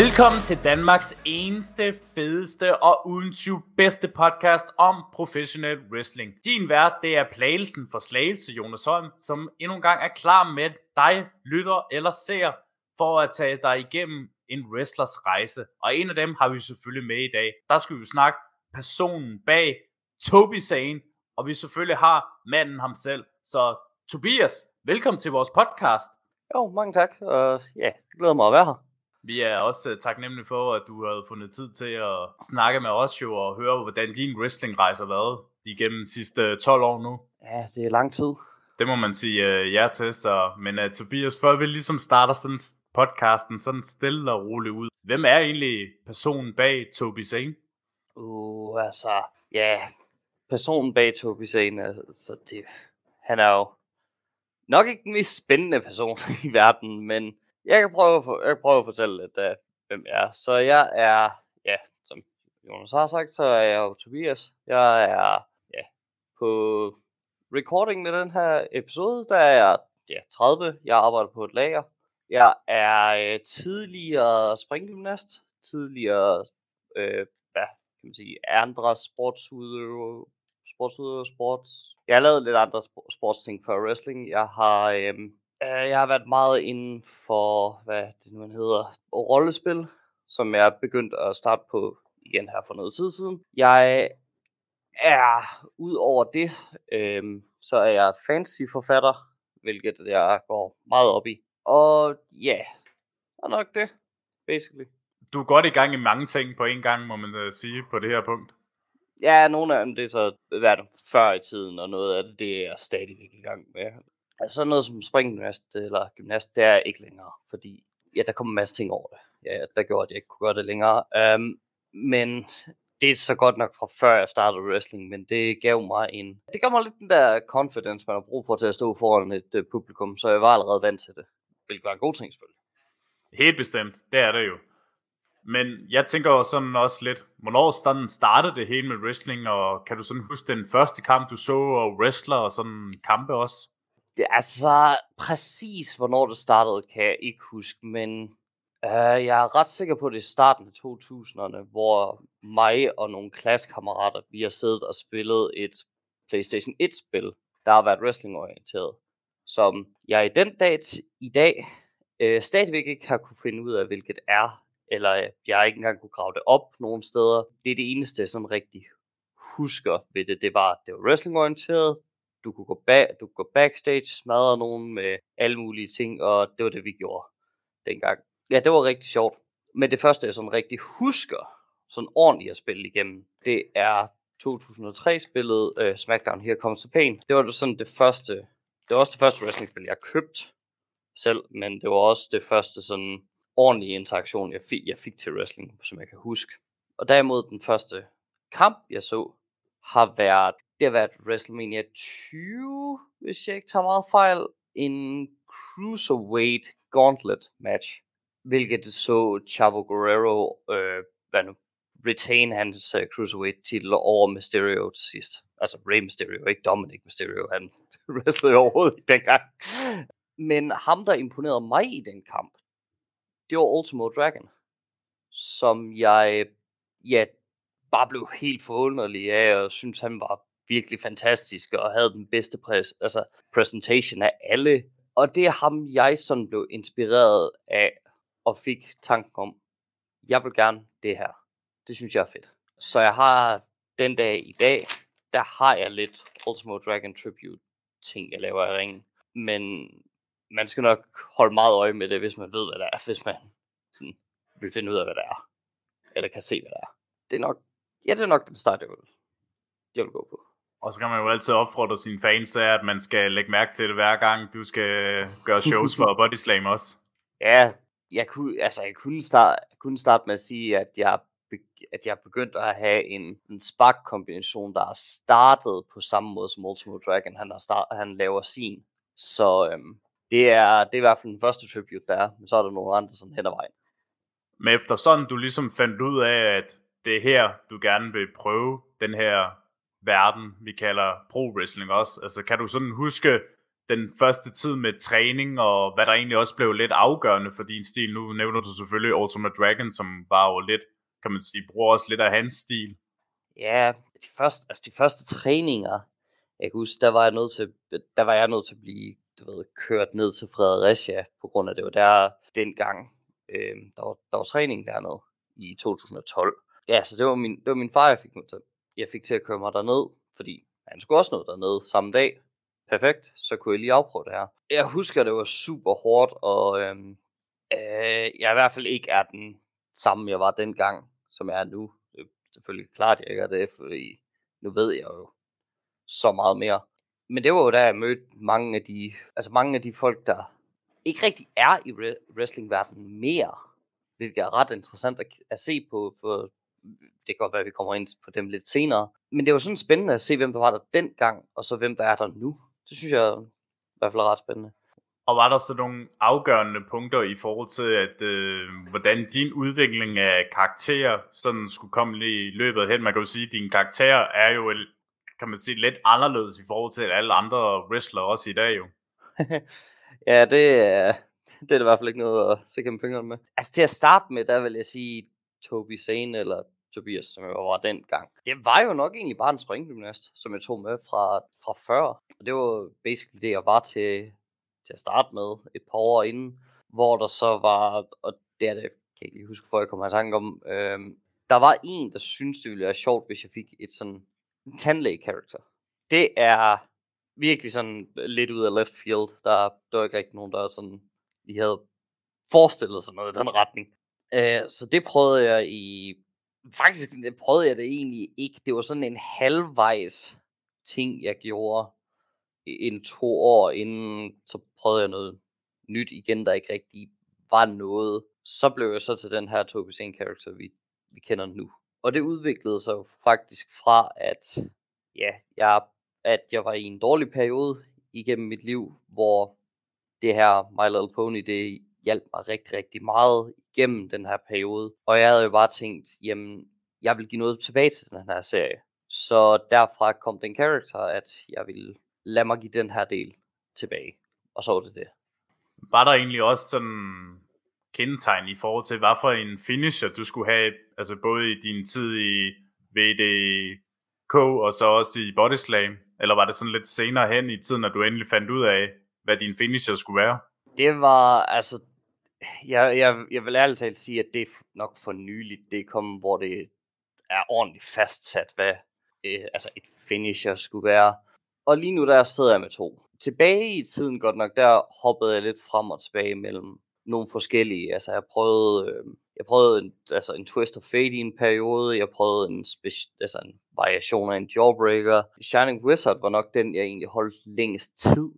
Velkommen til Danmarks eneste, fedeste og uden tvivl bedste podcast om professionel wrestling. Din vært, det er Plagelsen for Slagelse, Jonas Holm, som endnu en gang er klar med dig, lytter eller ser, for at tage dig igennem en wrestlers rejse. Og en af dem har vi selvfølgelig med i dag. Der skal vi snakke personen bag Toby Sane, og vi selvfølgelig har manden ham selv. Så Tobias, velkommen til vores podcast. Jo, mange tak. Og ja, glæder mig at være her. Vi er også uh, taknemmelige for, at du har fundet tid til at snakke med os jo, og høre, hvordan din wrestling-rejse har været igennem de sidste 12 år nu. Ja, det er lang tid. Det må man sige uh, ja til, så. Men uh, Tobias, før vi ligesom starter sådan podcasten sådan stille og roligt ud. Hvem er egentlig personen bag Toby Zane? Uh, altså, ja, personen bag Toby Zane, altså, det, han er jo nok ikke den mest spændende person i verden, men jeg kan prøve at, for, jeg kan prøve at fortælle lidt, uh, hvem jeg er. Så jeg er, ja, som Jonas har sagt, så er jeg jo Tobias. Jeg er, ja, på recording af den her episode, der er jeg ja, 30. Jeg arbejder på et lager. Jeg er øh, tidligere springgymnast, tidligere, øh, hvad kan man sige, andre sportsudøver, sportsudøver, sports. Jeg har lavet lidt andre sportsting for wrestling. Jeg har, øh, jeg har været meget inden for, hvad det nu hedder, rollespil, som jeg er begyndt at starte på igen her for noget tid siden. Jeg er, ud over det, øh, så er jeg fancy forfatter, hvilket jeg går meget op i. Og ja, yeah, og nok det, basically. Du er godt i gang i mange ting på en gang, må man uh, sige, på det her punkt. Ja, nogle af dem, det er så været før i tiden, og noget af det, det er jeg stadigvæk i gang med. Altså sådan noget som springgymnast eller gymnast, det er ikke længere, fordi ja, der kommer en masse ting over det. Ja, der gjorde, at jeg ikke kunne gøre det længere. Um, men det er så godt nok fra før jeg startede wrestling, men det gav mig en... Det gav mig lidt den der confidence, man har brug for til at stå foran et uh, publikum, så jeg var allerede vant til det hvilket var en god ting selvfølgelig. Helt bestemt, det er det jo. Men jeg tænker jo sådan også lidt, hvornår sådan startede det hele med wrestling, og kan du sådan huske den første kamp, du så, og wrestler og sådan kampe også? Er altså præcis, hvornår det startede, kan jeg ikke huske, men øh, jeg er ret sikker på, at det er starten af 2000'erne, hvor mig og nogle klassekammerater, vi har siddet og spillet et PlayStation 1-spil, der har været wrestling-orienteret som jeg i den dag i dag øh, stadigvæk ikke har kunne finde ud af, hvilket er, eller øh, jeg ikke engang kunne grave det op nogen steder. Det er det eneste, jeg sådan rigtig husker ved det. Det var, at det var wrestling-orienteret. Du kunne gå, bag, du kunne gå backstage, smadre nogen med alle mulige ting, og det var det, vi gjorde dengang. Ja, det var rigtig sjovt. Men det første, jeg sådan rigtig husker, sådan ordentligt at spille igennem, det er 2003-spillet uh, øh, SmackDown Here Comes the Pain. Det var sådan det første det var også det første wrestling-spil, jeg købte selv, men det var også det første sådan ordentlige interaktion, jeg fik, jeg fik til wrestling, som jeg kan huske. Og derimod den første kamp, jeg så, har været, det har været WrestleMania 20, hvis jeg ikke tager meget fejl, en Cruiserweight Gauntlet match, hvilket så Chavo Guerrero, øh, hvad nu, retain hans øh, uh, Cruiserweight titel over Mysterio til sidst. Altså Rey Mysterio, ikke Dominic Mysterio. Han wrestlede overhovedet ikke dengang. Men ham, der imponerede mig i den kamp, det var Ultimo Dragon. Som jeg, ja, bare blev helt forunderlig af, og synes han var virkelig fantastisk, og havde den bedste præs, altså, presentation af alle. Og det er ham, jeg sådan blev inspireret af, og fik tanken om, jeg vil gerne det her. Det synes jeg er fedt. Så jeg har den dag i dag, der har jeg lidt Ultimo Dragon Tribute ting, jeg laver i ringen. Men man skal nok holde meget øje med det, hvis man ved, hvad det er, hvis man sådan, vil finde ud af, hvad det er. Eller kan se, hvad det er. Det er nok, ja, det er nok den start, jeg vil, jeg vil gå på. Og så kan man jo altid opfordre sine fans af, at man skal lægge mærke til det hver gang, du skal gøre shows for Body Slam også. Ja, jeg kunne, altså, jeg kunne, starte, jeg kunne starte med at sige, at jeg at jeg begyndte at have en, en spark-kombination, der er startet på samme måde som Ultimo Dragon, han, har start, han laver sin. Så øhm, det, er, det er i hvert fald den første tribute, der er, men så er der nogle andre sådan hen ad vejen. Men efter sådan, du ligesom fandt ud af, at det er her, du gerne vil prøve den her verden, vi kalder pro-wrestling også. Altså, kan du sådan huske den første tid med træning, og hvad der egentlig også blev lidt afgørende for din stil. Nu nævner du selvfølgelig Ultimate Dragon, som var jo lidt, kan man sige, bruger også lidt af hans stil. Ja, de første, altså de første træninger, jeg kan huske, der var jeg nødt til, der var jeg nødt til at blive du ved, kørt ned til Fredericia, på grund af det var der dengang, øh, der, var, der var træning dernede i 2012. Ja, så det var min, det var min far, jeg fik, til, jeg fik til at køre mig derned, fordi han skulle også nå dernede samme dag. Perfekt, så kunne jeg lige afprøve det her. Jeg husker, det var super hårdt, og øhm, øh, jeg i hvert fald ikke er den samme, jeg var dengang, som jeg er nu. Det er selvfølgelig klart, jeg ikke er det, fordi nu ved jeg jo så meget mere. Men det var jo da jeg mødte mange af de, altså mange af de folk, der ikke rigtig er i wrestlingverdenen mere, hvilket er ret interessant at, at se på, for det kan godt være, at vi kommer ind på dem lidt senere. Men det var sådan spændende at se, hvem der var der dengang, og så hvem der er der nu. Det synes jeg i hvert fald er ret spændende. Og var der så nogle afgørende punkter i forhold til, at øh, hvordan din udvikling af karakterer sådan skulle komme i løbet hen? Man kan jo sige, at din karakter er jo, kan man sige, lidt anderledes i forhold til alle andre wrestlere også i dag jo. ja, det er, det er i hvert fald ikke noget at se gennem fingrene med. Altså til at starte med, der vil jeg sige Toby Sane eller Tobias, som jeg var dengang. Det var jo nok egentlig bare en springgymnast, som jeg tog med fra, fra før. Og det var basically det, jeg var til, til at starte med et par år inden, hvor der så var, og det er det, kan jeg ikke lige huske, hvor jeg kommer i tanke om, øhm, der var en, der syntes, det ville være sjovt, hvis jeg fik et sådan tandlæge-karakter. Det er virkelig sådan lidt ud af left field. Der, der var ikke rigtig nogen, der sådan, de havde forestillet sig noget i den retning. Øh, så det prøvede jeg i... Faktisk prøvede jeg det egentlig ikke. Det var sådan en halvvejs ting, jeg gjorde en to år inden, så prøvede jeg noget nyt igen, der ikke rigtig var noget. Så blev jeg så til den her Toby Sane character, vi, vi kender nu. Og det udviklede sig jo faktisk fra, at, ja, jeg, at jeg var i en dårlig periode igennem mit liv, hvor det her My Little Pony, det hjalp mig rigtig, rigtig meget igennem den her periode. Og jeg havde jo bare tænkt, jamen, jeg vil give noget tilbage til den her serie. Så derfra kom den karakter, at jeg ville lade mig give den her del tilbage. Og så var det det. Var der egentlig også sådan kendetegn i forhold til, hvad for en finisher du skulle have, altså både i din tid i VDK og så også i Bodyslam? Eller var det sådan lidt senere hen i tiden, at du endelig fandt ud af, hvad din finisher skulle være? Det var, altså, jeg, jeg, jeg vil ærligt talt sige, at det er nok for nyligt, det kom, hvor det er ordentligt fastsat, hvad øh, altså et finisher skulle være. Og lige nu der sidder jeg med to. Tilbage i tiden godt nok, der hoppede jeg lidt frem og tilbage mellem nogle forskellige. Altså jeg prøvede, øh, jeg prøvede en, altså en Twist of Fate i en periode, jeg prøvede en, speci- altså en variation af en Jawbreaker. Shining Wizard var nok den, jeg egentlig holdt længst tid.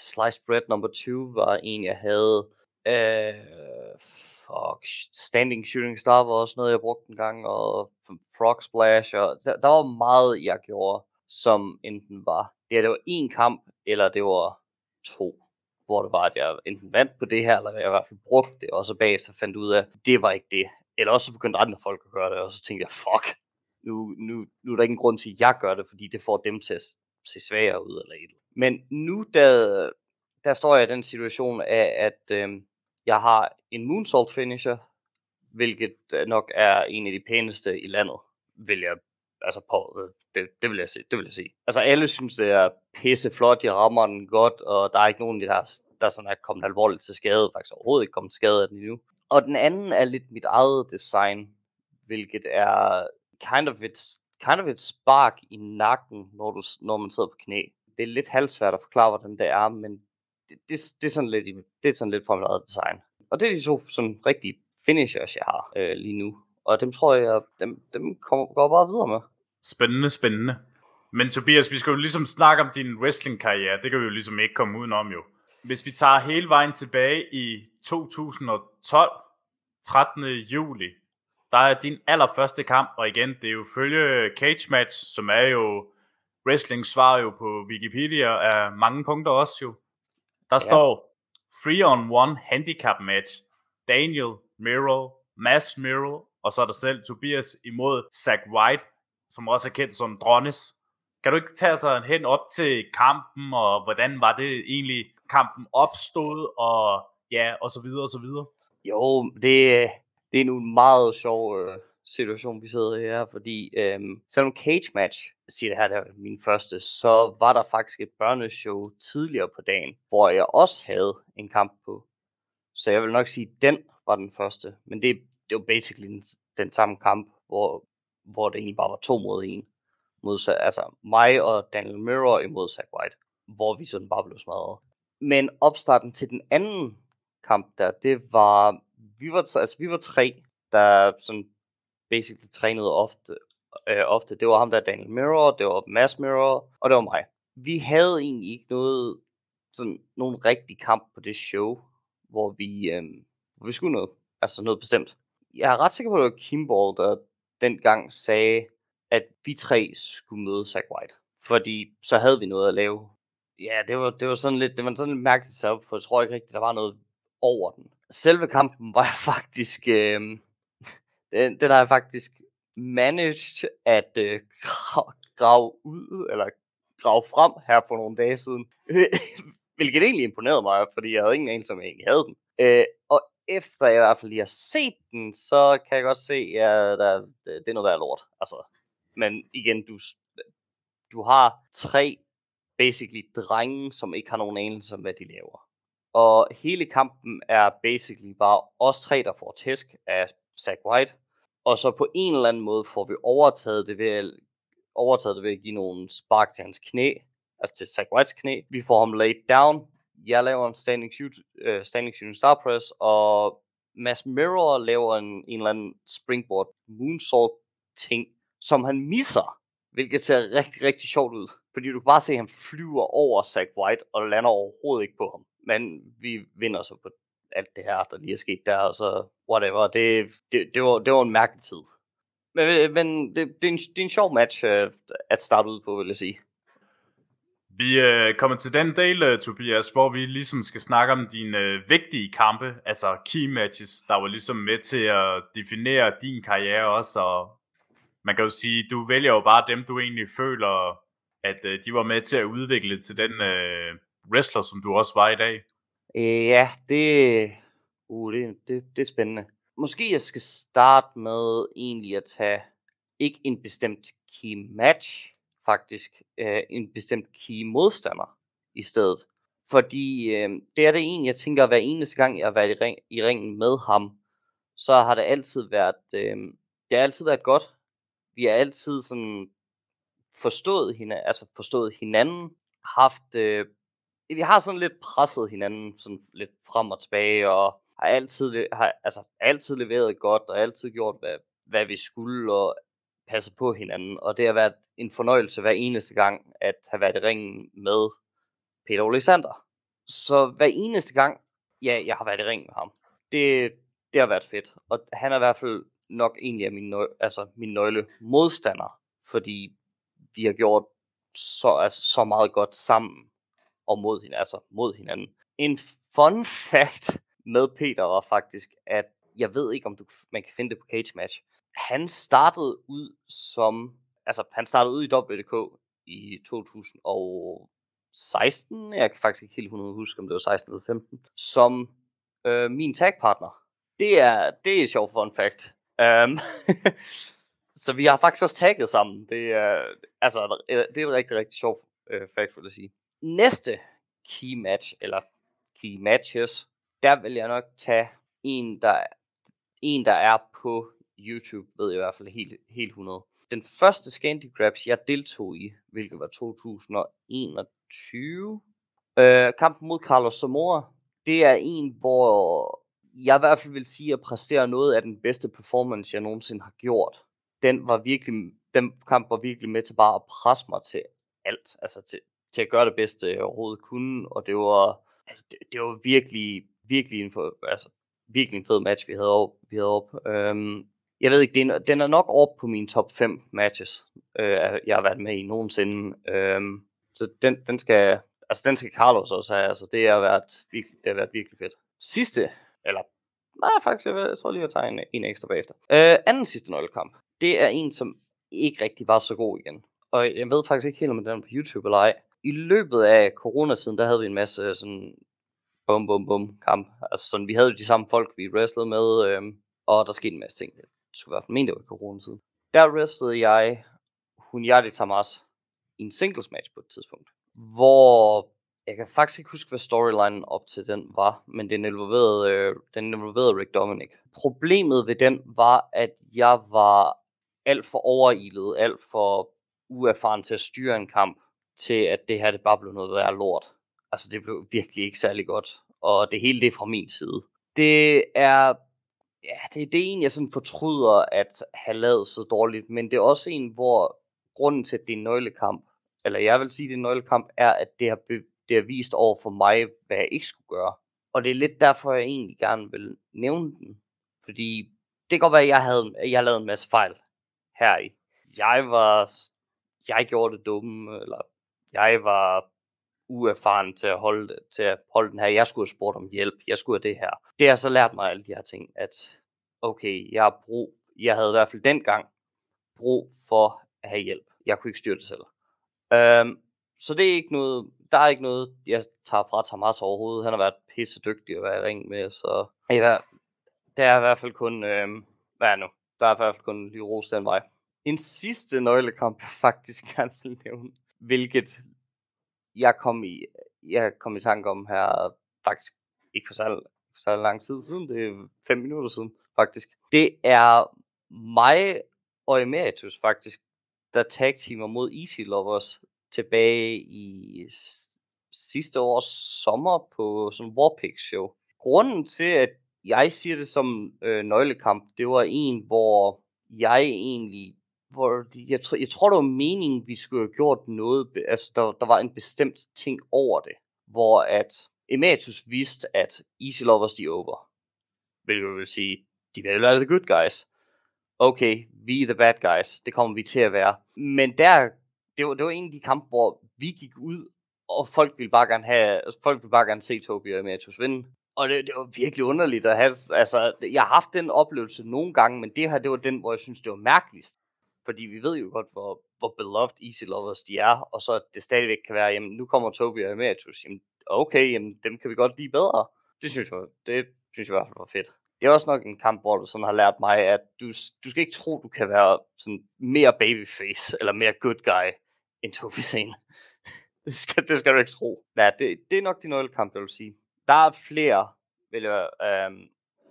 Slice Bread number 2 var en, jeg havde. Uh, fuck, Standing Shooting Star var også noget, jeg brugte en gang, og Frog Splash, og der, der var meget, jeg gjorde, som enten var, ja, det var en kamp, eller det var to hvor det var, at jeg enten vandt på det her, eller jeg i hvert fald brugte det, og så bagefter fandt ud af, at det var ikke det. Eller også så begyndte andre folk at gøre det, og så tænkte jeg, fuck, nu, nu, nu er der ingen grund til, at jeg gør det, fordi det får dem til at se svagere ud eller et. Men nu, der, der står jeg i den situation af, at øh, jeg har en moonsault finisher, hvilket øh, nok er en af de pæneste i landet, vil jeg altså på, øh, det, det, vil jeg se, det vil jeg sige. Altså alle synes, det er pisse flot, jeg rammer den godt, og der er ikke nogen, der, der sådan er kommet alvorligt til skade, faktisk overhovedet ikke kommet til skade af den endnu. Og den anden er lidt mit eget design, hvilket er kind of et, kind of et spark i nakken, når, du, når man sidder på knæ. Det er lidt halvsvært at forklare, hvordan det er, men det, det, det, er sådan lidt, det er sådan lidt fra mit eget design. Og det er de to sådan rigtige finishers, jeg har øh, lige nu. Og dem tror jeg, dem, dem kommer, går bare videre med. Spændende, spændende. Men Tobias, vi skal jo ligesom snakke om din wrestling-karriere. Det kan vi jo ligesom ikke komme udenom jo. Hvis vi tager hele vejen tilbage i 2012, 13. juli, der er din allerførste kamp, og igen, det er jo følge Cage Match, som er jo wrestling svar jo på Wikipedia af mange punkter også jo. Der ja. står Free on One Handicap Match. Daniel, Miro, Mass Miro, og så er der selv Tobias imod Zack White, som også er kendt som Dronis. Kan du ikke tage sig hen op til kampen, og hvordan var det egentlig, kampen opstod, og ja, og så videre, og så videre? Jo, det, det er nu en meget sjov øh, situation, vi sidder i her, fordi øh, selvom Cage Match, siger det her, der min første, så var der faktisk et børneshow tidligere på dagen, hvor jeg også havde en kamp på. Så jeg vil nok sige, at den var den første, men det, det var basically den, den samme kamp, hvor, hvor det egentlig bare var to mod en. Mod, altså mig og Daniel Mirror imod Zack White, hvor vi sådan bare blev smadret. Men opstarten til den anden kamp der, det var, vi var, altså, vi var tre, der sådan basically trænede ofte, øh, ofte. Det var ham der Daniel Mirror, det var Mass Mirror, og det var mig. Vi havde egentlig ikke noget, sådan nogen rigtig kamp på det show, hvor vi, øh, hvor vi skulle noget, altså noget bestemt. Jeg er ret sikker på, at det var Kimball, der dengang sagde, at vi tre skulle møde Zack White. Fordi så havde vi noget at lave. Ja, det var, det var sådan lidt, det var sådan lidt mærkeligt setup, for jeg tror ikke rigtigt, der var noget over den. Selve kampen var jeg faktisk, øh, den, den har jeg faktisk managed at øh, grave ud, eller grave frem her for nogle dage siden. Hvilket egentlig imponerede mig, fordi jeg havde ingen anelse om, jeg egentlig havde den. Øh, og efter jeg i hvert fald lige har set den, så kan jeg godt se, at der, det er noget værd lort. Altså, men igen, du, du har tre basically drenge, som ikke har nogen anelse om, hvad de laver. Og hele kampen er basically bare os tre, der får tæsk af Zach White. Og så på en eller anden måde får vi overtaget det ved at, overtaget det ved at give nogle spark til hans knæ. Altså til Zach Whites knæ. Vi får ham laid down. Jeg laver en standing, shoot, uh, standing shooting star press. Og Mass Mirror laver en, en eller anden springboard moonsault ting, som han misser. Hvilket ser rigtig, rigtig sjovt ud. Fordi du kan bare se, at han flyver over Zach White og lander overhovedet ikke på ham. Men vi vinder så på alt det her, der lige er sket der, og så whatever. Det, det, det, var, det var en mærkelig tid. Men, øh, men det, det, er en, det er en sjov match uh, at starte ud på, vil jeg sige. Vi uh, kommer til den del, uh, Tobias, hvor vi ligesom skal snakke om dine uh, vigtige kampe, altså key matches, der var ligesom med til at definere din karriere også, og man kan jo sige, du vælger jo bare dem, du egentlig føler, at uh, de var med til at udvikle til den uh, wrestler, som du også var i dag. Øh, ja, det, uh, det, det, det er spændende. Måske jeg skal starte med egentlig at tage ikke en bestemt key match, faktisk øh, en bestemt key modstander i stedet. Fordi øh, det er det en, jeg tænker, hver eneste gang, jeg har været i, ring, i ringen med ham, så har det altid været, øh, det har altid været godt. Vi har altid sådan forstået hinanden, altså forstået hinanden, haft øh, vi har sådan lidt presset hinanden sådan lidt frem og tilbage, og har altid, har, altså, altid leveret godt, og altid gjort, hvad, hvad vi skulle, og passet på hinanden. Og det har været en fornøjelse hver eneste gang, at have været i ringen med Peter Olesander. Så hver eneste gang, ja, jeg har været i ringen med ham, det, det har været fedt. Og han er i hvert fald nok egentlig af min, nø- altså, min nøgle modstander, fordi vi har gjort så, altså, så meget godt sammen og mod hinanden, altså mod hinanden. En fun fact med Peter var faktisk, at jeg ved ikke, om du, man kan finde det på Cage Match. Han startede ud som, altså han startede ud i WDK i 2016, jeg kan faktisk ikke helt huske, om det var 16 eller 15, som øh, min tagpartner. Det er, det er et sjovt fun fact. Um, så vi har faktisk også tagget sammen. Det er, altså, det er et rigtig, rigtig sjovt øh, fact, vil jeg sige næste key match, eller key matches, der vil jeg nok tage en, der, en, der er på YouTube, ved jeg i hvert fald helt, helt 100. Den første Scandi Grabs, jeg deltog i, hvilket var 2021, øh, kampen mod Carlos Zamora, det er en, hvor jeg i hvert fald vil sige, at præstere noget af den bedste performance, jeg nogensinde har gjort. Den var virkelig, den kamp var virkelig med til bare at presse mig til alt. Altså til, til at gøre det bedste, jeg overhovedet kunne, og det var, altså, det, det var virkelig, virkelig en, for, altså, virkelig en fed match, vi havde op. Vi havde op. Øhm, jeg ved ikke, den, den er nok op på mine top 5 matches, øh, jeg har været med i nogensinde. Øhm, så den, den skal, altså den skal Carlos også have, altså det har været virkelig, det har været virkelig fedt. Sidste, eller nej faktisk, jeg, jeg tror lige, jeg tager en, en ekstra bagefter. Øh, anden sidste nøglekamp, det er en, som ikke rigtig var så god igen. og jeg ved faktisk ikke helt, om den er på YouTube eller ej. I løbet af coronasiden, der havde vi en masse øh, sådan bum bum bum kamp. Altså sådan, vi havde jo de samme folk, vi wrestlede med, øhm, og der skete en masse ting. Jeg skulle i hvert fald mene, det var i coronatiden. Der wrestlede jeg Hunyadi Tamas i en singles match på et tidspunkt, hvor jeg kan faktisk ikke huske, hvad storylinen op til den var, men den involverede, øh, den involverede Rick Dominic. Problemet ved den var, at jeg var alt for overilet, alt for uerfaren til at styre en kamp, til at det her det bare blev noget værre lort. Altså det blev virkelig ikke særlig godt, og det hele det er fra min side. Det er, ja, det, det er en, jeg sådan fortryder at have lavet så dårligt, men det er også en, hvor grunden til, at det er en nøglekamp, eller jeg vil sige, at det er en nøglekamp, er, at det har, det har vist over for mig, hvad jeg ikke skulle gøre. Og det er lidt derfor, jeg egentlig gerne vil nævne den. Fordi det kan godt være, at jeg havde, jeg lavede en masse fejl her i. Jeg var, jeg gjorde det dumme, eller jeg var uerfaren til at holde, til at holde den her. Jeg skulle have spurgt om hjælp. Jeg skulle have det her. Det har så lært mig alle de her ting, at okay, jeg har brug, jeg havde i hvert fald dengang brug for at have hjælp. Jeg kunne ikke styre det selv. Øhm, så det er ikke noget, der er ikke noget, jeg tager fra Tamas overhovedet. Han har været pisse dygtig at være i ring med, så ja, der er i hvert fald kun, øhm, hvad er nu? Der er i hvert fald kun lige ros den vej. En sidste nøglekamp, jeg faktisk gerne vil nævne, hvilket jeg kom i, jeg kom i tanke om her faktisk ikke for så, for så lang tid siden, det er fem minutter siden faktisk. Det er mig og Emeritus faktisk, der tag teamer mod Easy Lovers tilbage i sidste års sommer på sådan en Warpix show. Grunden til, at jeg siger det som øh, nøglekamp, det var en, hvor jeg egentlig hvor jeg, tror, jeg tror, det var meningen, vi skulle have gjort noget, altså der, der var en bestemt ting over det, hvor at Emeritus vidste, at Easy Lovers de over. Hvilket vil sige, de vil være the good guys. Okay, vi er the bad guys. Det kommer vi til at være. Men der, det var, det var en af de kampe, hvor vi gik ud, og folk ville bare gerne have, folk ville bare gerne se Tobi og Emeritus vinde. Og det, det var virkelig underligt at have, altså, jeg har haft den oplevelse nogle gange, men det her, det var den, hvor jeg synes, det var mærkeligst. Fordi vi ved jo godt, hvor, hvor beloved Easy Lovers de er, og så det stadigvæk kan være, jamen nu kommer Tobi og Emeritus, jamen okay, jamen dem kan vi godt lide bedre. Det synes jeg, det synes jeg i hvert fald var fedt. Det er også nok en kamp, hvor du sådan har lært mig, at du, du skal ikke tro, du kan være sådan mere babyface, eller mere good guy, end Tobi Sane. det, skal, det skal du ikke tro. Ja, det, det er nok de nøglekamp, jeg vil sige. Der er flere, vil jeg, øhm,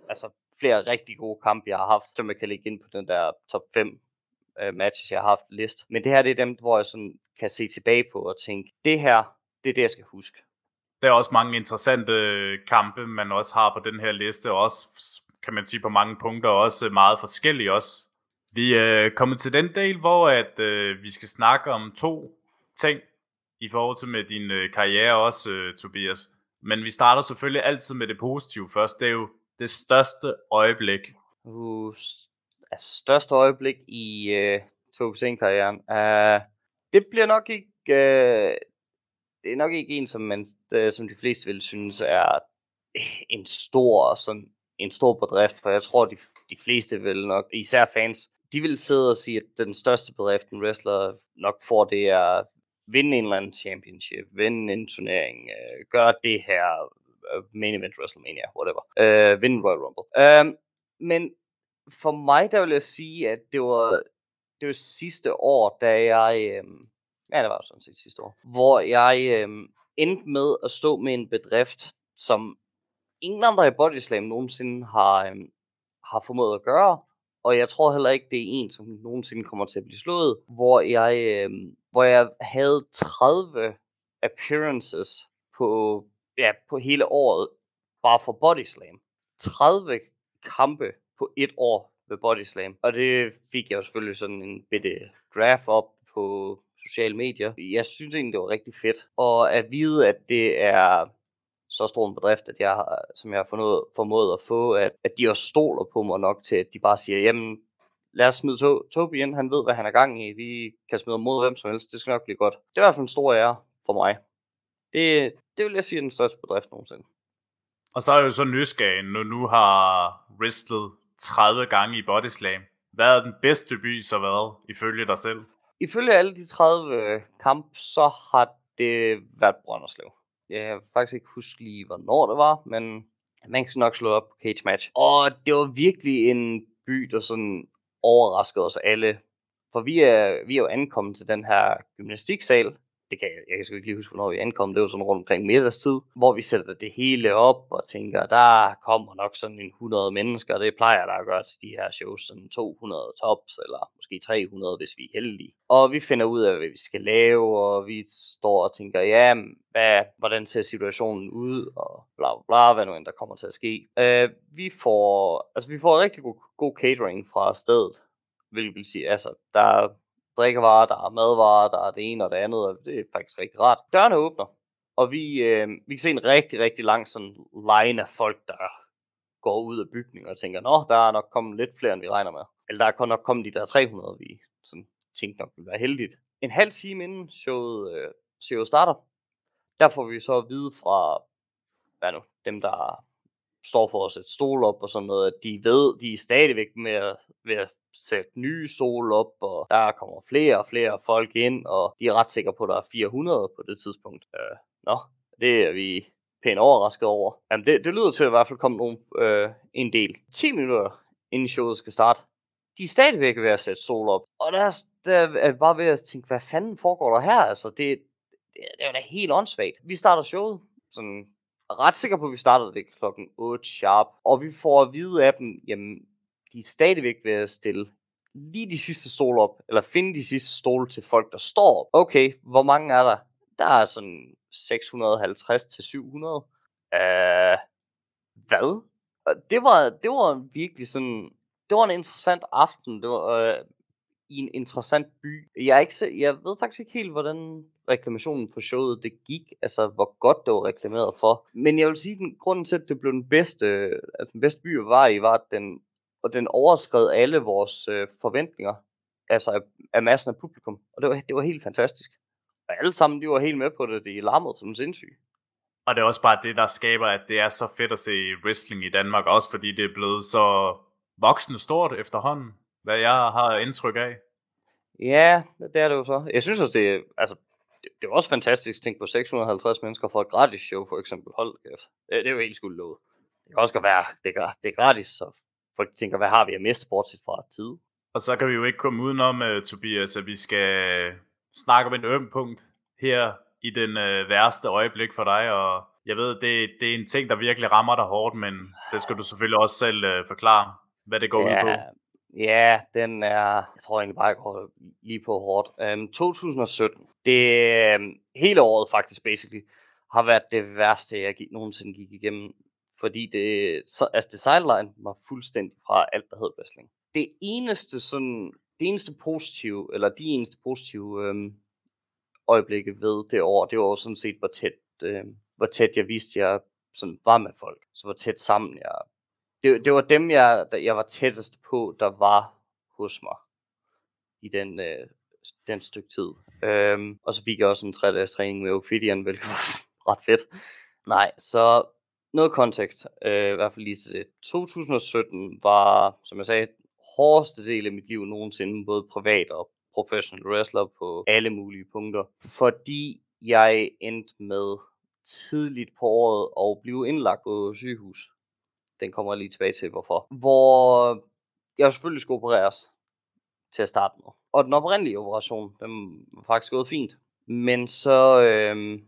altså flere rigtig gode kampe, jeg har haft, som jeg kan lægge ind på den der top 5 øh, matches, jeg har haft list. Men det her, det er dem, hvor jeg sådan kan se tilbage på og tænke, det her, det er det, jeg skal huske. Der er også mange interessante kampe, man også har på den her liste, og også, kan man sige, på mange punkter også meget forskellige også. Vi er kommet til den del, hvor at, øh, vi skal snakke om to ting i forhold til med din øh, karriere også, øh, Tobias. Men vi starter selvfølgelig altid med det positive først. Det er jo det største øjeblik. Uh, altså, største øjeblik i øh, Tokusen-karrieren. Uh, øh, det bliver nok ikke... Uh, det er nok ikke en, som, man, uh, som de fleste vil synes er en stor, sådan, en stor bedrift, for jeg tror, de, de fleste vil nok, især fans, de vil sidde og sige, at den største bedrift, en wrestler nok får, det er vinde en eller anden championship, vinde en turnering, uh, gøre det her, uh, main event WrestleMania, whatever, uh, vinde Royal Rumble. Uh, men for mig, der vil jeg sige, at det var, det var sidste år, da jeg, øh, ja, det var sådan set sidste år, hvor jeg øh, endte med at stå med en bedrift, som ingen andre i Bodyslam nogensinde har, øh, har formået at gøre, og jeg tror heller ikke, det er en, som nogensinde kommer til at blive slået, hvor jeg, øh, hvor jeg havde 30 appearances på, ja, på hele året, bare for Bodyslam. 30 kampe på et år ved Body Slam. Og det fik jeg jo selvfølgelig sådan en bitte graph op på sociale medier. Jeg synes egentlig, det var rigtig fedt. Og at vide, at det er så stor en bedrift, at jeg, har, som jeg har fundet, formået at få, at, at de også stoler på mig nok til, at de bare siger, jamen, lad os smide to, Tobi ind, han ved, hvad han er gang i, vi kan smide mod hvem som helst, det skal nok blive godt. Det er i hvert fald en stor ære for mig. Det, det vil jeg sige er den største bedrift nogensinde. Og så er jeg jo så nysgerrig, når nu har wrestlet 30 gange i Bodyslam. Hvad er den bedste by så været, ifølge dig selv? ifølge alle de 30 øh, kamp, så har det været Brønderslev. Jeg kan faktisk ikke huske lige, hvornår det var, men man kan nok slå op på Cage Match. Og det var virkelig en by, der sådan overraskede os alle. For vi er, vi er jo ankommet til den her gymnastiksal, det kan jeg, jeg kan sgu ikke lige huske, hvornår vi ankom, det var sådan rundt omkring middagstid, hvor vi sætter det hele op og tænker, der kommer nok sådan en 100 mennesker, det plejer der at gøre til de her shows, sådan 200 tops, eller måske 300, hvis vi er heldige. Og vi finder ud af, hvad vi skal lave, og vi står og tænker, ja, hvad, hvordan ser situationen ud, og bla bla bla, hvad nu end der kommer til at ske. Øh, vi får, altså vi får rigtig god, god catering fra stedet, hvilket vil sige, altså, der drikkevarer, der er madvarer, der er det ene og det andet, og det er faktisk rigtig rart. Dørene åbner, og vi, øh, vi kan se en rigtig, rigtig lang sådan line af folk, der går ud af bygningen og tænker, nå, der er nok kommet lidt flere, end vi regner med. Eller der er nok kommet de der 300, vi sådan, tænkte nok ville være heldigt. En halv time inden showet, øh, showet starter, der får vi så at vide fra hvad nu, dem, der står for at sætte stol op og sådan noget, at de ved, de er stadigvæk med at, ved at sætte nye sol op, og der kommer flere og flere folk ind, og de er ret sikre på, at der er 400 på det tidspunkt. Øh, nå, det er vi pænt overrasket over. Jamen, det, det lyder til at i hvert fald komme nogen, øh, en del. 10 minutter inden showet skal starte, de er stadigvæk ved at sætte sol op. Og der, der er bare ved at tænke, hvad fanden foregår der her? Altså, det, det, det er da helt åndssvagt. Vi starter showet, sådan ret sikker på, at vi starter det klokken 8 sharp. Og vi får at vide af dem, jamen, de er stadigvæk ved at stille lige de sidste stole op, eller finde de sidste stole til folk, der står op. Okay, hvor mange er der? Der er sådan 650 til 700. Uh, øh, hvad? Det var, det var virkelig sådan, det var en interessant aften. Det var uh, i en interessant by. Jeg, er ikke, jeg ved faktisk ikke helt, hvordan reklamationen på showet det gik, altså hvor godt det var reklameret for. Men jeg vil sige, at den grunden til, at det blev den bedste, at den bedste by, var i, var, at den og den overskred alle vores øh, forventninger, altså af, af massen af publikum. Og det var, det var helt fantastisk. Og alle sammen, de var helt med på det, de larmede som sindssyge. Og det er også bare det, der skaber, at det er så fedt at se wrestling i Danmark, også fordi det er blevet så voksende stort efterhånden, hvad jeg har indtryk af. Ja, det er det jo så. Jeg synes også, det er, altså, det, det er også fantastisk at tænke på 650 mennesker for et gratis show, for eksempel. Hold kæft. Det, det er jo helt skulle lovet. Det kan også godt være, det er, det er gratis, så folk tænker, hvad har vi at miste bortset fra tid? Og så kan vi jo ikke komme udenom, uh, Tobias, at vi skal snakke om en øm punkt her i den uh, værste øjeblik for dig, og jeg ved, det, det er en ting, der virkelig rammer dig hårdt, men det skal du selvfølgelig også selv uh, forklare, hvad det går ja, ud på. Ja, den er, jeg tror egentlig bare, jeg går lige på hårdt. Um, 2017, det um, hele året faktisk, basically, har været det værste, jeg nogensinde gik igennem fordi det, så, altså det sideline var fuldstændig fra alt, der hed wrestling. Det eneste sådan, det eneste positive, eller de eneste positive øhm, øjeblikke ved det år, det var sådan set, hvor tæt, øhm, hvor tæt jeg vidste, jeg sådan var med folk. Så hvor tæt sammen jeg... Det, det var dem, jeg, der, jeg var tættest på, der var hos mig i den, øh, den stykke tid. Øhm, og så fik jeg også en 3-dages træning med Ophidian, hvilket var ret fedt. Nej, så noget kontekst, øh, i hvert fald lige til det. 2017 var, som jeg sagde, hårdeste del af mit liv nogensinde, både privat og professional wrestler på alle mulige punkter, fordi jeg endte med tidligt på året at blive indlagt på sygehus. Den kommer jeg lige tilbage til, hvorfor. Hvor jeg selvfølgelig skulle opereres til at starte med. Og den oprindelige operation, den var faktisk gået fint. Men så, øh,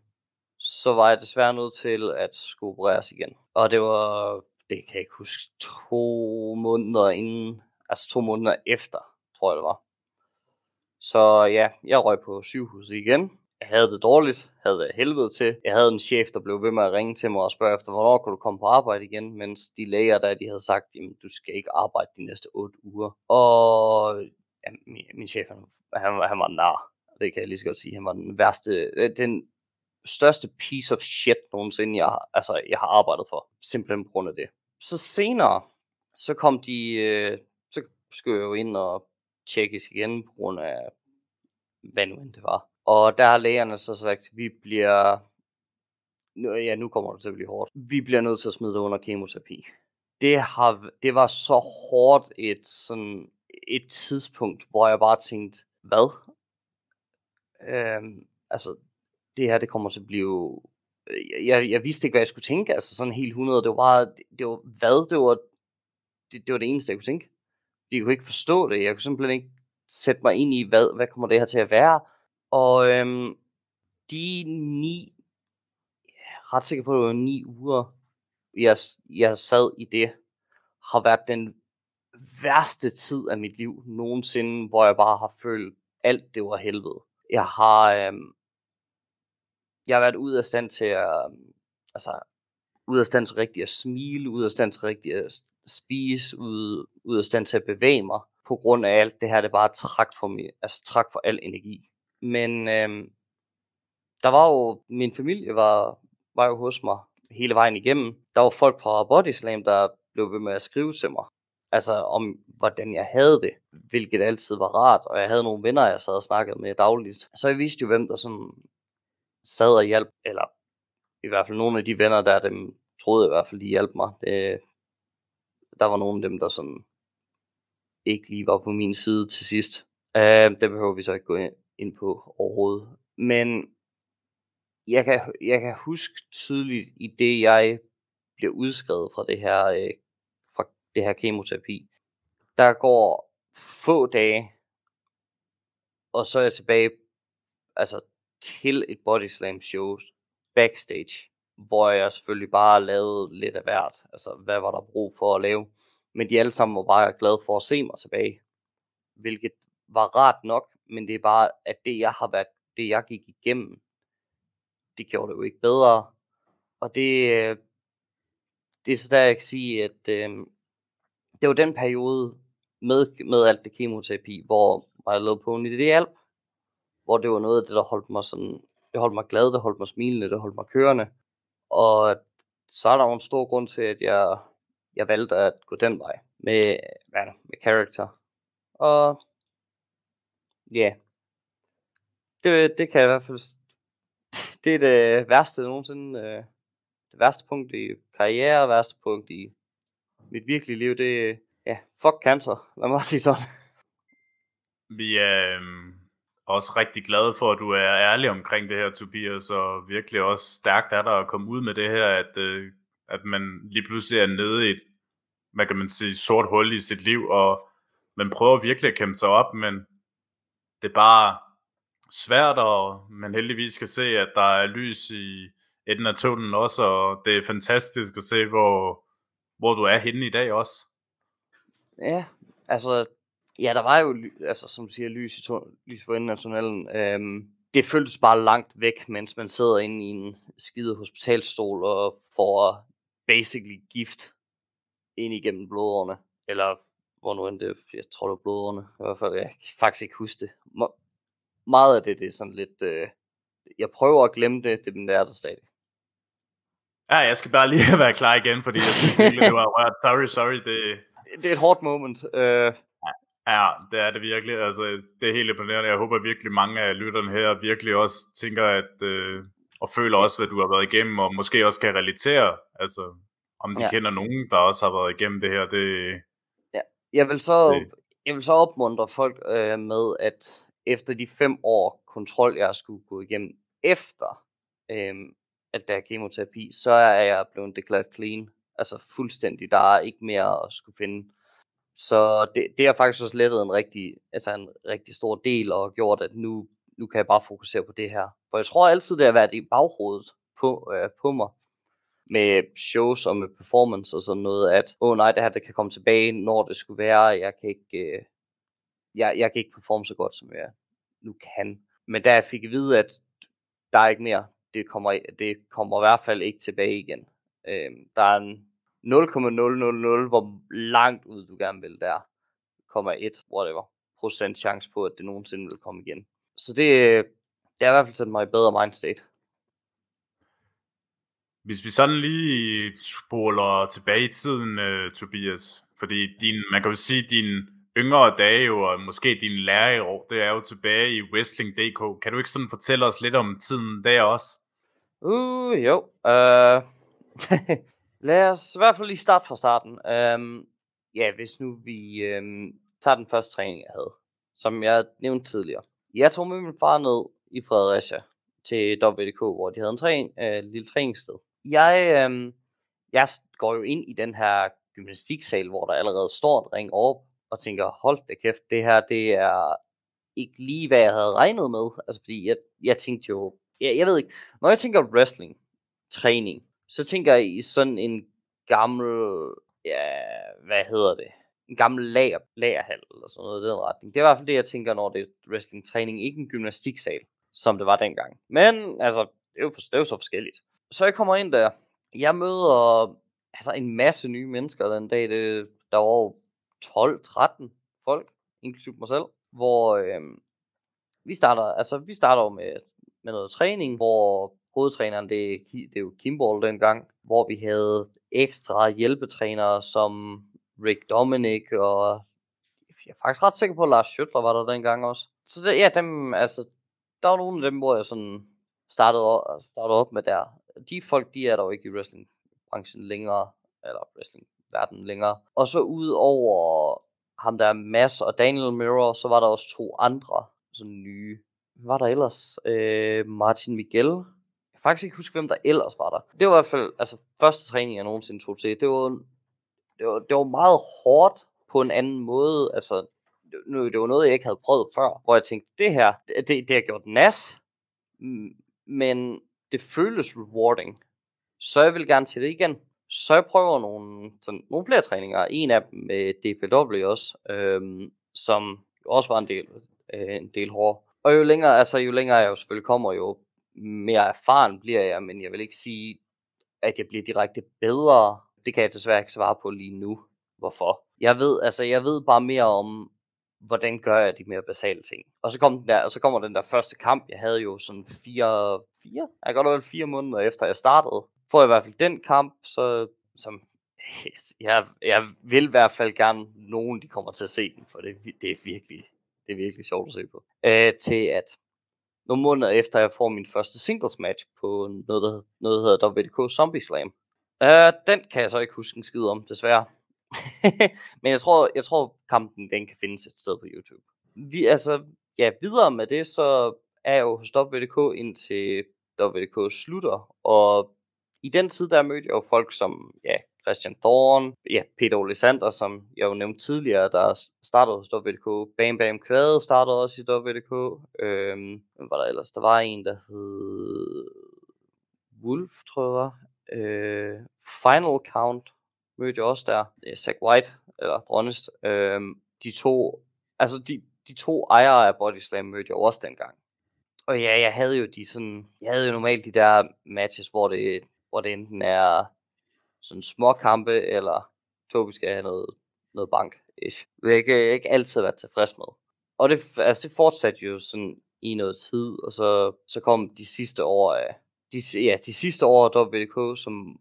så var jeg desværre nødt til at skulle opereres igen. Og det var, det kan jeg ikke huske, to måneder inden, altså to måneder efter, tror jeg det var. Så ja, jeg røg på sygehuset igen. Jeg havde det dårligt, havde det helvede til. Jeg havde en chef, der blev ved med at ringe til mig og spørge efter, hvornår kunne du komme på arbejde igen, mens de læger der, de havde sagt, jamen du skal ikke arbejde de næste 8 uger. Og ja, min, min chef, han, han, han var nar. Det kan jeg lige så godt sige. Han var den værste, øh, den største piece of shit nogensinde, jeg, altså, jeg har arbejdet for. Simpelthen på grund af det. Så senere, så kom de, øh, så skulle jeg jo ind og tjekkes igen på grund af, hvad nu end det var. Og der har lægerne så sagt, vi bliver, nu, ja nu kommer det til at blive hårdt, vi bliver nødt til at smide det under kemoterapi. Det, har, det var så hårdt et, sådan, et tidspunkt, hvor jeg bare tænkte, hvad? Øhm, altså, det her, det kommer til at blive... Øh, jeg, jeg vidste ikke, hvad jeg skulle tænke, altså sådan helt 100. Det var bare, det, det var hvad? Det var det, det var det eneste, jeg kunne tænke. Jeg kunne ikke forstå det. Jeg kunne simpelthen ikke sætte mig ind i, hvad, hvad kommer det her til at være. Og øhm, de ni, jeg er ret sikker på, at det var ni uger, jeg, jeg sad i det, har været den værste tid af mit liv nogensinde, hvor jeg bare har følt, alt det var helvede. Jeg har, øhm, jeg har været ude af stand til at, øhm, altså, ude af stand til rigtig at smile, ude af stand til rigtig at spise, ude, ude af stand til at bevæge mig, på grund af alt det her, det bare træk for mig, altså træk for al energi. Men øhm, der var jo, min familie var, var jo hos mig hele vejen igennem. Der var folk fra Body Slam, der blev ved med at skrive til mig. Altså om, hvordan jeg havde det, hvilket altid var rart. Og jeg havde nogle venner, jeg sad og snakkede med dagligt. Så jeg vidste jo, hvem der sådan sad og hjalp, eller i hvert fald nogle af de venner der, dem troede i hvert fald, de hjalp mig. Det, der var nogle af dem, der sådan ikke lige var på min side til sidst. Uh, det behøver vi så ikke gå ind, på overhovedet. Men jeg kan, jeg kan huske tydeligt i det, jeg blev udskrevet fra det her, øh, fra det her kemoterapi. Der går få dage, og så er jeg tilbage altså, til et body slam show backstage, hvor jeg selvfølgelig bare lavede lidt af hvert. Altså, hvad var der brug for at lave? Men de alle sammen var bare glade for at se mig tilbage. Hvilket var rart nok, men det er bare, at det jeg har været, det jeg gik igennem, det gjorde det jo ikke bedre. Og det, øh, det er så der, jeg kan sige, at øh, det var den periode med, med alt det kemoterapi, hvor jeg lavede på det hjælp, hvor det var noget af det, der holdt mig sådan, det holdt mig glad, det holdt mig smilende, det holdt mig kørende. Og så er der jo en stor grund til, at jeg, jeg valgte at gå den vej med, hvad er det, med character. Og ja, yeah. det, det kan jeg i hvert fald det er det værste nogensinde. Øh, det værste punkt i karriere, værste punkt i mit virkelige liv, det er, ja, fuck cancer, lad mig sige sådan. Vi øh, også rigtig glad for, at du er ærlig omkring det her, Tobias, og virkelig også stærkt er der at komme ud med det her, at, øh, at man lige pludselig er nede i et, hvad kan man sige, sort hul i sit liv, og man prøver virkelig at kæmpe sig op, men det er bare, svært, og man heldigvis kan se, at der er lys i enden af tunnelen også, og det er fantastisk at se, hvor, hvor du er henne i dag også. Ja, altså, ja, der var jo, altså, som du siger, lys, i tun- lys for enden af tunnelen. Øhm, det føltes bare langt væk, mens man sidder inde i en skide hospitalstol og får basically gift ind igennem blodårene. Eller hvor nu end det, jeg tror det var blodårene. I hvert fald, jeg kan faktisk ikke huske det meget af det, det er sådan lidt, øh, jeg prøver at glemme det, det er der stadig. Ja, jeg skal bare lige være klar igen, fordi jeg synes virkelig, det var rørt. Sorry, sorry. Det, det er et hårdt moment. Øh... Ja, det er det virkelig. Altså, det er helt imponerende. Jeg håber virkelig, mange af lytterne her virkelig også tænker, at, øh, og føler også, hvad du har været igennem, og måske også kan relatere, altså, om de ja. kender nogen, der også har været igennem det her. Det, ja. Jeg vil så, det. jeg vil så opmuntre folk øh, med, at efter de fem år kontrol, jeg skulle gå igennem efter øhm, alt det her kemoterapi, så er jeg blevet deklareret clean. Altså fuldstændig. Der er ikke mere at skulle finde. Så det, det har faktisk også lettet en rigtig, altså en rigtig stor del og gjort, at nu, nu kan jeg bare fokusere på det her. For jeg tror altid, det har været i baghovedet på, øh, på mig med shows og med performance og sådan noget, at åh oh, nej, det her det kan komme tilbage, når det skulle være. Jeg kan ikke, øh, jeg, jeg kan ikke performe så godt, som jeg nu kan. Men da jeg fik at vide, at der er ikke mere, det kommer, det kommer i hvert fald ikke tilbage igen. Øh, der er en 0,000, hvor langt ud du gerne vil der, kommer et, whatever, procent chance på, at det nogensinde vil komme igen. Så det, det har i hvert fald sat mig i bedre mindstate. Hvis vi sådan lige spoler tilbage i tiden, uh, Tobias, fordi din, man kan jo sige, din yngre dage jo, og måske din læreår, det er jo tilbage i Wrestling.dk. Kan du ikke sådan fortælle os lidt om tiden der også? Uh, jo. Uh, lad os i hvert fald lige starte fra starten. Øhm, ja, hvis nu vi øhm, tager den første træning, jeg havde, som jeg nævnte tidligere. Jeg tog med min far ned i Fredericia til WDK, hvor de havde en træning, øh, lille træningssted. Jeg, øhm, jeg går jo ind i den her gymnastiksal, hvor der allerede står en ring op, og tænker, hold da kæft, det her, det er ikke lige, hvad jeg havde regnet med. Altså, fordi jeg, jeg tænkte jo, jeg, jeg ved ikke, når jeg tænker wrestling, træning, så tænker jeg i sådan en gammel, ja, hvad hedder det, en gammel lager, lagerhal eller sådan noget i den retning. Det er i hvert fald det, jeg tænker, når det er wrestling-træning, ikke en gymnastiksal, som det var dengang. Men, altså, det er jo, det er jo så forskelligt. Så jeg kommer ind der, jeg møder altså en masse nye mennesker den dag. Det, der var 12-13 folk, inklusive mig selv, hvor øh, vi starter, altså vi starter med, med noget træning, hvor hovedtræneren, det, det er jo Kimball dengang, hvor vi havde ekstra hjælpetrænere som Rick Dominic og jeg er faktisk ret sikker på, at Lars Schøtler var der dengang også. Så det, ja, dem, altså, der var nogle af dem, hvor jeg sådan startede, op, startede op med der. De folk, de er der jo ikke i wrestlingbranchen længere, eller wrestlingverdenen længere. Og så ud over ham der Mass og Daniel Mirror, så var der også to andre sådan nye. Hvad var der ellers? Øh, Martin Miguel. Kan faktisk ikke huske, hvem der ellers var der. Det var i hvert fald, altså første træning, jeg nogensinde tog til. Det var, det var, det var meget hårdt på en anden måde. Altså, nu, det var noget, jeg ikke havde prøvet før, hvor jeg tænkte, det her, det, det, det har gjort nas, men det føles rewarding. Så jeg vil gerne til det igen. Så jeg prøver nogle, sådan, nogle flere træninger. En af dem med DPW også, øhm, som også var en del, øh, en del hård. Og jo længere, altså, jo længere jeg jo selvfølgelig kommer, jo mere erfaren bliver jeg, men jeg vil ikke sige, at jeg bliver direkte bedre. Det kan jeg desværre ikke svare på lige nu. Hvorfor? Jeg ved, altså, jeg ved bare mere om, hvordan gør jeg de mere basale ting. Og så, kom den der, og så kommer den der første kamp, jeg havde jo sådan fire, fire, jeg godt vel fire måneder efter jeg startede. Får jeg i hvert fald den kamp, så som jeg, jeg vil i hvert fald gerne nogen, de kommer til at se den, for det, det er virkelig, det er virkelig sjovt at se på. Øh, til at nogle måneder efter jeg får min første singles match på noget, der, noget der hedder WDK Zombie Slam. Øh, den kan jeg så ikke huske en skid om, desværre. Men jeg tror, jeg tror kampen den kan findes et sted på YouTube. Vi, altså, ja, videre med det, så er jeg jo hos WDK indtil WDK slutter, og i den tid, der mødte jeg jo folk som, ja, Christian Thorn, ja, Peter Olesander, som jeg jo nævnte tidligere, der startede hos WDK. Bam Bam Kvade startede også i WDK. Øhm, hvad var der ellers? Der var en, der hed Wolf, tror jeg var. Øh, Final Count mødte jeg også der. Zack Zach White, eller Bronnest. Øhm, de to, altså de, de to ejere af Body Slam mødte jeg også dengang. Og ja, jeg havde jo de sådan, jeg havde jo normalt de der matches, hvor det, hvor det enten er sådan små kampe, eller Tobi skal have noget, noget bank -ish. Det jeg ikke altid været tilfreds med. Og det, altså det fortsatte jo sådan i noget tid, og så, så kom de sidste år af, de, ja, de sidste år af WDK, som,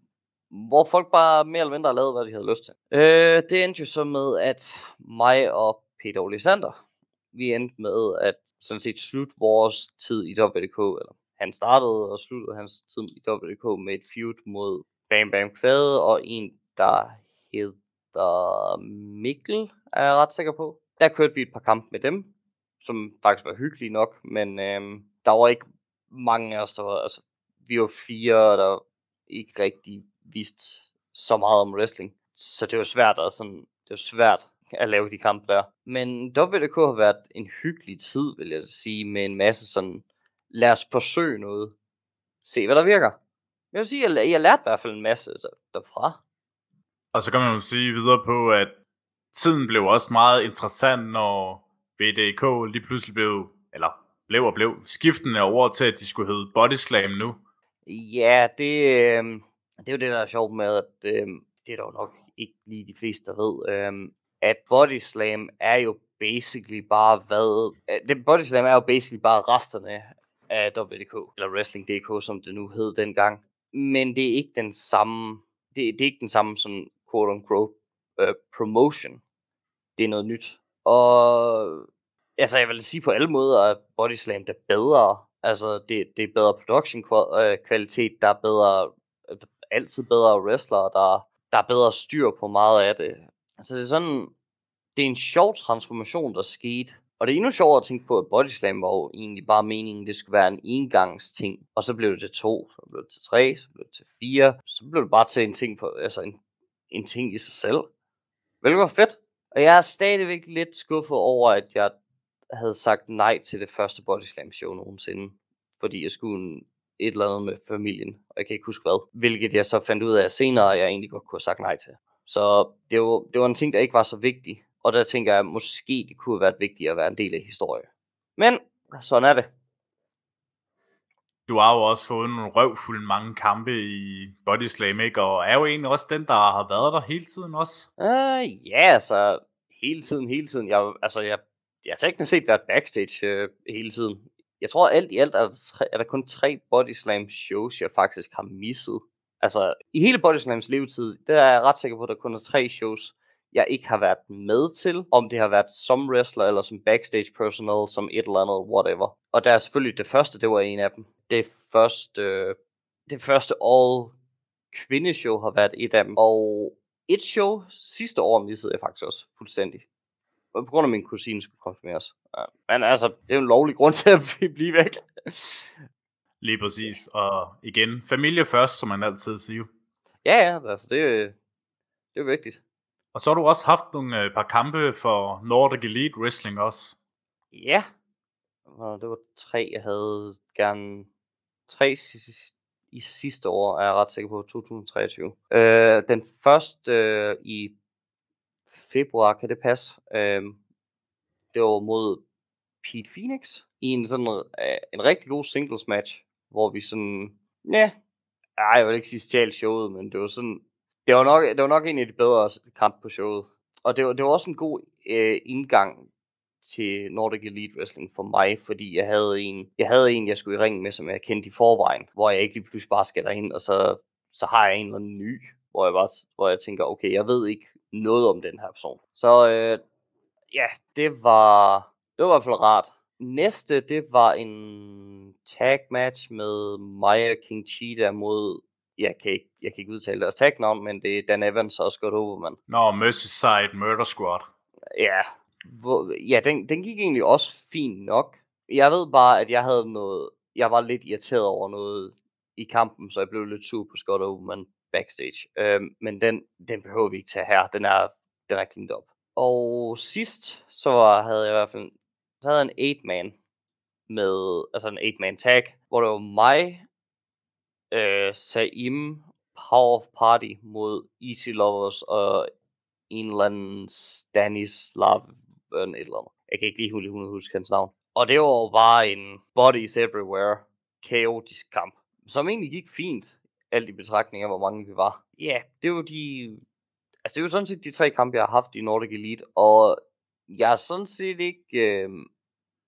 hvor folk bare mere eller mindre lavede, hvad de havde lyst til. Øh, det endte jo så med, at mig og Peter Olisander, vi endte med at sådan set slutte vores tid i WDK, eller han startede og sluttede hans tid i WDK med et feud mod Bam Bam Kvæde, og en, der hedder Mikkel, er jeg ret sikker på. Der kørte vi et par kampe med dem, som faktisk var hyggelige nok, men øh, der var ikke mange af os, der var, altså, vi var fire, der ikke rigtig vidste så meget om wrestling. Så det var svært at, sådan, det var svært at lave de kampe der. Men WDK har været en hyggelig tid, vil jeg sige, med en masse sådan, lad os forsøge noget. Se, hvad der virker. Jeg vil sige, jeg, jeg lærte i hvert fald en masse der, derfra. Og så kan man jo sige videre på, at tiden blev også meget interessant, når BDK lige pludselig blev, eller blev og blev, skiftende over til, at de skulle hedde Body Slam nu. Ja, det, øh, det er jo det, der er sjovt med, at øh, det er jo nok ikke lige de fleste, der ved, øh, at Body Slam er jo basically bare hvad... Det Body Slam er jo basically bare resterne af WDK, eller Wrestling.dk, som det nu hed dengang men det er ikke den samme, det, det er ikke den samme sådan quote unquote uh, promotion. Det er noget nyt. Og altså jeg vil sige på alle måder, at Body Slam er bedre. Altså det, det er bedre production øh, kvalitet, der er bedre, altid bedre wrestlere, der, der er bedre styr på meget af det. Altså det er sådan, det er en sjov transformation, der skete og det er endnu sjovere at tænke på, at Body Slam var jo egentlig bare meningen, det skulle være en engangs ting. Og så blev det til to, så blev det til tre, så blev det til fire. Så blev det bare til en ting, på, altså en, en ting i sig selv. Hvilket var fedt. Og jeg er stadigvæk lidt skuffet over, at jeg havde sagt nej til det første Body Slam show nogensinde. Fordi jeg skulle et eller andet med familien, og jeg kan ikke huske hvad. Hvilket jeg så fandt ud af senere, at jeg egentlig godt kunne have sagt nej til. Så det var, det var en ting, der ikke var så vigtig. Og der tænker jeg, at måske det kunne have været vigtigt at være en del af historien. Men sådan er det. Du har jo også fået nogle røvfulde mange kampe i Body Slam, ikke? Og er jo egentlig også den, der har været der hele tiden også. Uh, ja, altså hele tiden, hele tiden. Jeg, altså, jeg, jeg har teknisk set været backstage uh, hele tiden. Jeg tror alt i alt er der, tre, er der kun tre Body Slam shows, jeg faktisk har misset. Altså, i hele Body Slams levetid, der er jeg ret sikker på, at der kun er tre shows, jeg ikke har været med til, om det har været som wrestler eller som backstage personal, som et eller andet, whatever. Og der er selvfølgelig det første, det var en af dem. Det første, det første all kvindeshow har været et af dem. Og et show sidste år missede jeg faktisk også fuldstændig. På grund af min kusine skulle konfirmeres. Men altså, det er jo en lovlig grund til at vi blive væk. Lige præcis. Og igen, familie først, som man altid siger. Ja, ja, altså det, det er vigtigt. Og så har du også haft nogle øh, par kampe for Nordic Elite Wrestling også. Ja, og det var tre, jeg havde gerne tre i sidste år, er jeg ret sikker på, 2023. Øh, den første øh, i februar, kan det passe? Øh, det var mod Pete Phoenix i en sådan øh, en rigtig god singles match, hvor vi sådan, ja, ej, jeg vil ikke sige stjal showet, men det var sådan, det var nok, det var nok en af de bedre kampe på showet. Og det var, det var også en god øh, indgang til Nordic Elite Wrestling for mig, fordi jeg havde en, jeg havde en, jeg skulle i ringen med, som jeg kendte i forvejen, hvor jeg ikke lige pludselig bare skal derind, og så, så har jeg en eller anden ny, hvor jeg, bare, hvor jeg tænker, okay, jeg ved ikke noget om den her person. Så øh, ja, det var, det var i hvert fald rart. Næste, det var en tag match med Maya King Cheetah mod jeg kan ikke, jeg kan ikke udtale deres tagnavn, men det er Dan Evans og Scott Overman. Nå, Merseyside Murder Squad. Ja, hvor, ja den, den gik egentlig også fint nok. Jeg ved bare, at jeg havde noget, jeg var lidt irriteret over noget i kampen, så jeg blev lidt sur på Scott Overman backstage. Øhm, men den, den behøver vi ikke tage her. Den er, den er cleaned up. Og sidst, så var, havde jeg i hvert fald så havde jeg en 8-man med, altså en 8-man tag, hvor det var mig, øh, Saim Power of Party mod Easy Lovers og en eller anden Stanislav et eller andet. Jeg kan ikke lige huske hans navn. Og det var bare en Bodies Everywhere kaotisk kamp, som egentlig gik fint, alt i betragtning af, hvor mange vi var. Ja, yeah, det var de... Altså, det var sådan set de tre kampe, jeg har haft i Nordic Elite, og jeg er sådan set ikke... Øh,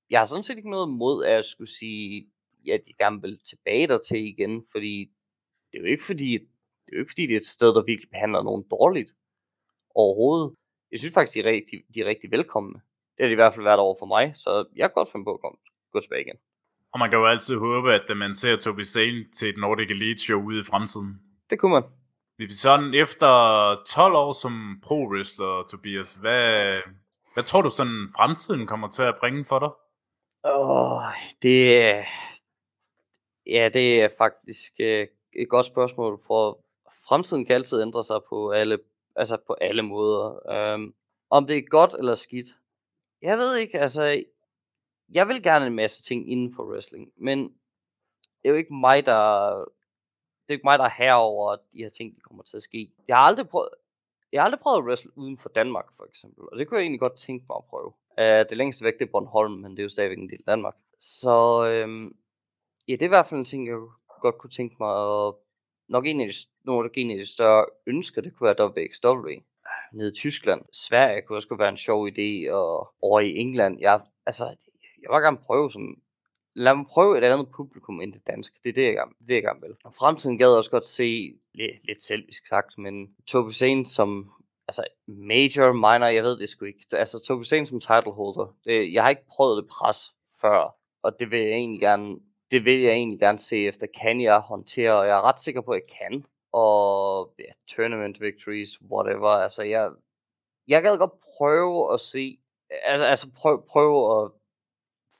jeg har sådan set ikke noget mod at jeg skulle sige, at jeg gerne vil tilbage der til igen, fordi det er jo ikke fordi, det er jo ikke fordi, det er et sted, der virkelig behandler nogen dårligt overhovedet. Jeg synes faktisk, de er rigtig, de er rigtig velkomne. Det har de i hvert fald været over for mig, så jeg kan godt finde på at komme, gå tilbage igen. Og man kan jo altid håbe, at man ser Tobi Sane til et Nordic Elite show ude i fremtiden. Det kunne man. Vi sådan efter 12 år som pro-wrestler, Tobias, hvad, hvad tror du sådan fremtiden kommer til at bringe for dig? Åh, oh, det, Ja, det er faktisk øh, et godt spørgsmål, for fremtiden kan altid ændre sig på alle, altså på alle måder. Um, om det er godt eller skidt, jeg ved ikke, altså, jeg vil gerne en masse ting inden for wrestling, men det er jo ikke mig, der, det er ikke mig, der er herover, at de her ting de kommer til at ske. Jeg har aldrig prøvet, jeg har aldrig prøvet at wrestle uden for Danmark, for eksempel, og det kunne jeg egentlig godt tænke mig at prøve. Uh, det længste væk, det er Bornholm, men det er jo stadigvæk en del af Danmark. Så øhm, Ja, det er i hvert fald en ting, jeg godt kunne tænke mig, og nok en af de, nogle af de større ønsker, det kunne være WXW nede i Tyskland. Sverige kunne også være en sjov idé, og over i England, jeg, altså, jeg vil gerne prøve sådan, lad mig prøve et andet publikum end det danske. Det er det, jeg gerne, det, jeg gerne vil. Og fremtiden gad jeg også godt se, lidt, lidt selvisk sagt, men Tobi Sane som altså major, minor, jeg ved det sgu ikke. Altså Tobi Sane som title holder, det, jeg har ikke prøvet det pres før, og det vil jeg egentlig gerne det vil jeg egentlig gerne se efter, kan jeg håndtere, og jeg er ret sikker på, at jeg kan. Og ja, tournament victories, whatever. Altså, jeg, jeg gad godt prøve at se, altså, altså prøve, prøve at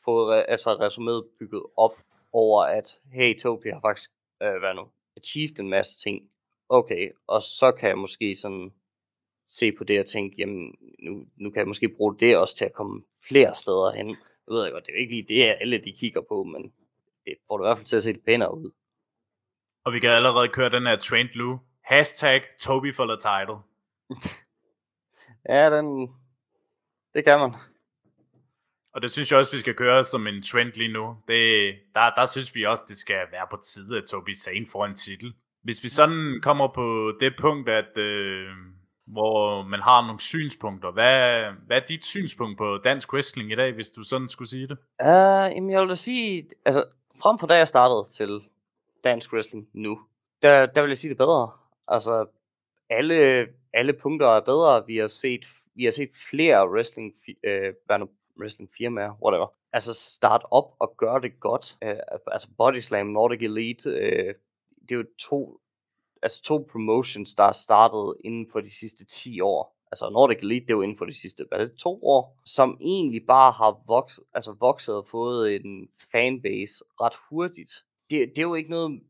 få altså, resuméet bygget op over, at hey, Toby har faktisk, øh, hvad nu, achieved en masse ting. Okay, og så kan jeg måske sådan se på det og tænke, jamen, nu, nu kan jeg måske bruge det også til at komme flere steder hen. Jeg ved godt, det er jo ikke lige det, alle de kigger på, men det får du i hvert fald til at se det pænere ud. Og vi kan allerede køre den her trend nu. Hashtag Toby for the title. ja, den, det kan man. Og det synes jeg også, vi skal køre som en trend lige nu. Det, der, der synes vi også, det skal være på tide, at Toby Sane får en titel. Hvis vi sådan kommer på det punkt, at øh, hvor man har nogle synspunkter. Hvad, hvad er dit synspunkt på dansk wrestling i dag, hvis du sådan skulle sige det? Uh, jamen jeg vil da sige, altså frem på da jeg startede til dansk wrestling nu, der, der vil jeg sige det bedre. Altså alle, alle punkter er bedre. Vi har set, vi har set flere wrestling, øh, wrestling firmaer, whatever. Altså start op og gør det godt. Øh, altså Body Slam, Nordic Elite, øh, det er jo to altså to promotions, der er startet inden for de sidste 10 år. Altså Nordic Elite, det er jo inden for de sidste, hvad er det, to år, som egentlig bare har vokset, altså vokset og fået en fanbase ret hurtigt. Det, det er jo ikke noget,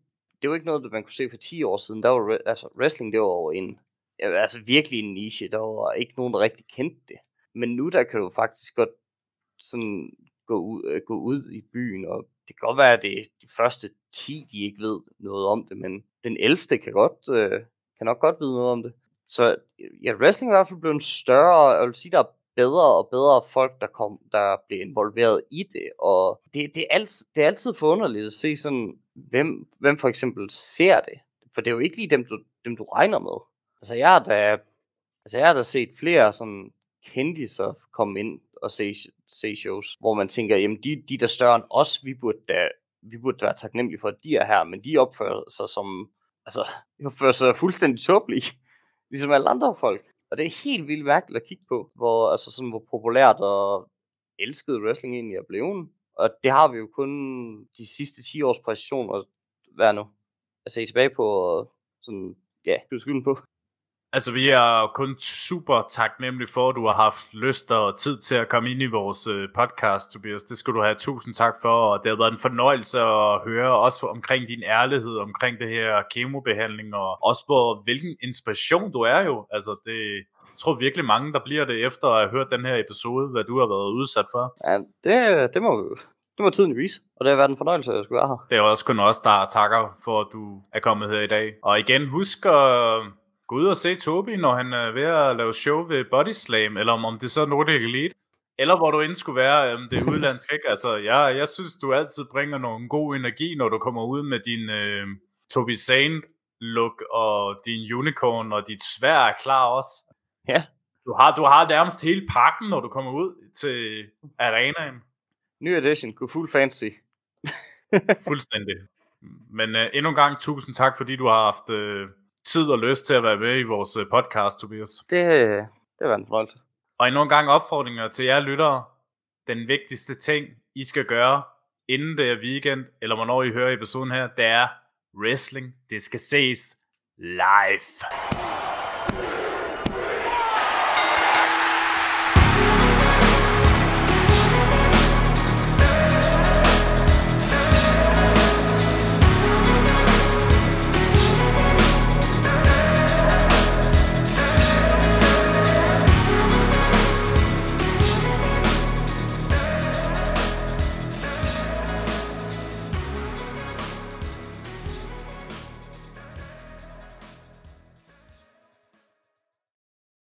det er jo ikke noget, man kunne se for 10 år siden. Der var, altså wrestling, det var jo en, altså virkelig en niche. Der var ikke nogen, der rigtig kendte det. Men nu der kan du faktisk godt sådan gå ud, øh, gå ud i byen, og det kan godt være, at det er de første 10, de ikke ved noget om det, men den 11. kan, godt, øh, kan nok godt vide noget om det. Så øh, ja, wrestling er i hvert fald blevet større, og jeg vil sige, der er bedre og bedre folk, der, kom, der bliver involveret i det, og det, det, er, altid, det er altid forunderligt at se sådan, hvem, hvem for eksempel ser det, for det er jo ikke lige dem, du, dem, du regner med. Altså jeg har da, altså jeg har da set flere sådan kendiser komme ind og se, se shows, hvor man tænker, jamen de, de der større end os, vi burde da vi burde være taknemmelige for, at de er her, men de opfører sig som, altså, de opfører sig fuldstændig tåbelige, ligesom alle andre folk. Og det er helt vildt mærkeligt at kigge på, hvor, altså sådan, hvor populært og elsket wrestling egentlig er blevet. Og det har vi jo kun de sidste 10 års at være nu, at se tilbage på, og sådan, ja, du skylden på. Altså, vi er kun super taknemmelige for, at du har haft lyst og tid til at komme ind i vores øh, podcast, Tobias. Det skal du have tusind tak for, og det har været en fornøjelse at høre også omkring din ærlighed, omkring det her kemobehandling, og også på hvilken inspiration du er jo. Altså, det, jeg tror virkelig mange, der bliver det efter at have hørt den her episode, hvad du har været udsat for. Ja, det, det må det må tiden vise, og det har været en fornøjelse, at jeg skulle være her. Det er også kun os, der takker for, at du er kommet her i dag. Og igen, husk at gå ud og se Tobi, når han er ved at lave show ved Body Slam, eller om, om det så er Nordic Elite, eller hvor du end skulle være, om det er udlandsk, ikke? Altså, jeg, jeg synes, du altid bringer nogen god energi, når du kommer ud med din øh, Tobi Sane look, og din unicorn, og dit svær er klar også. Ja. Du har, du har nærmest hele pakken, når du kommer ud til arenaen. Ny edition, go full fancy. Fuldstændig. Men uh, endnu en gang tusind tak, fordi du har haft uh, tid og lyst til at være med i vores øh, podcast, Tobias. Det, det var en fornøjelse. Og endnu en gang opfordringer til jer lyttere. Den vigtigste ting, I skal gøre, inden det er weekend, eller hvornår I hører episoden her, det er wrestling. Det skal ses live.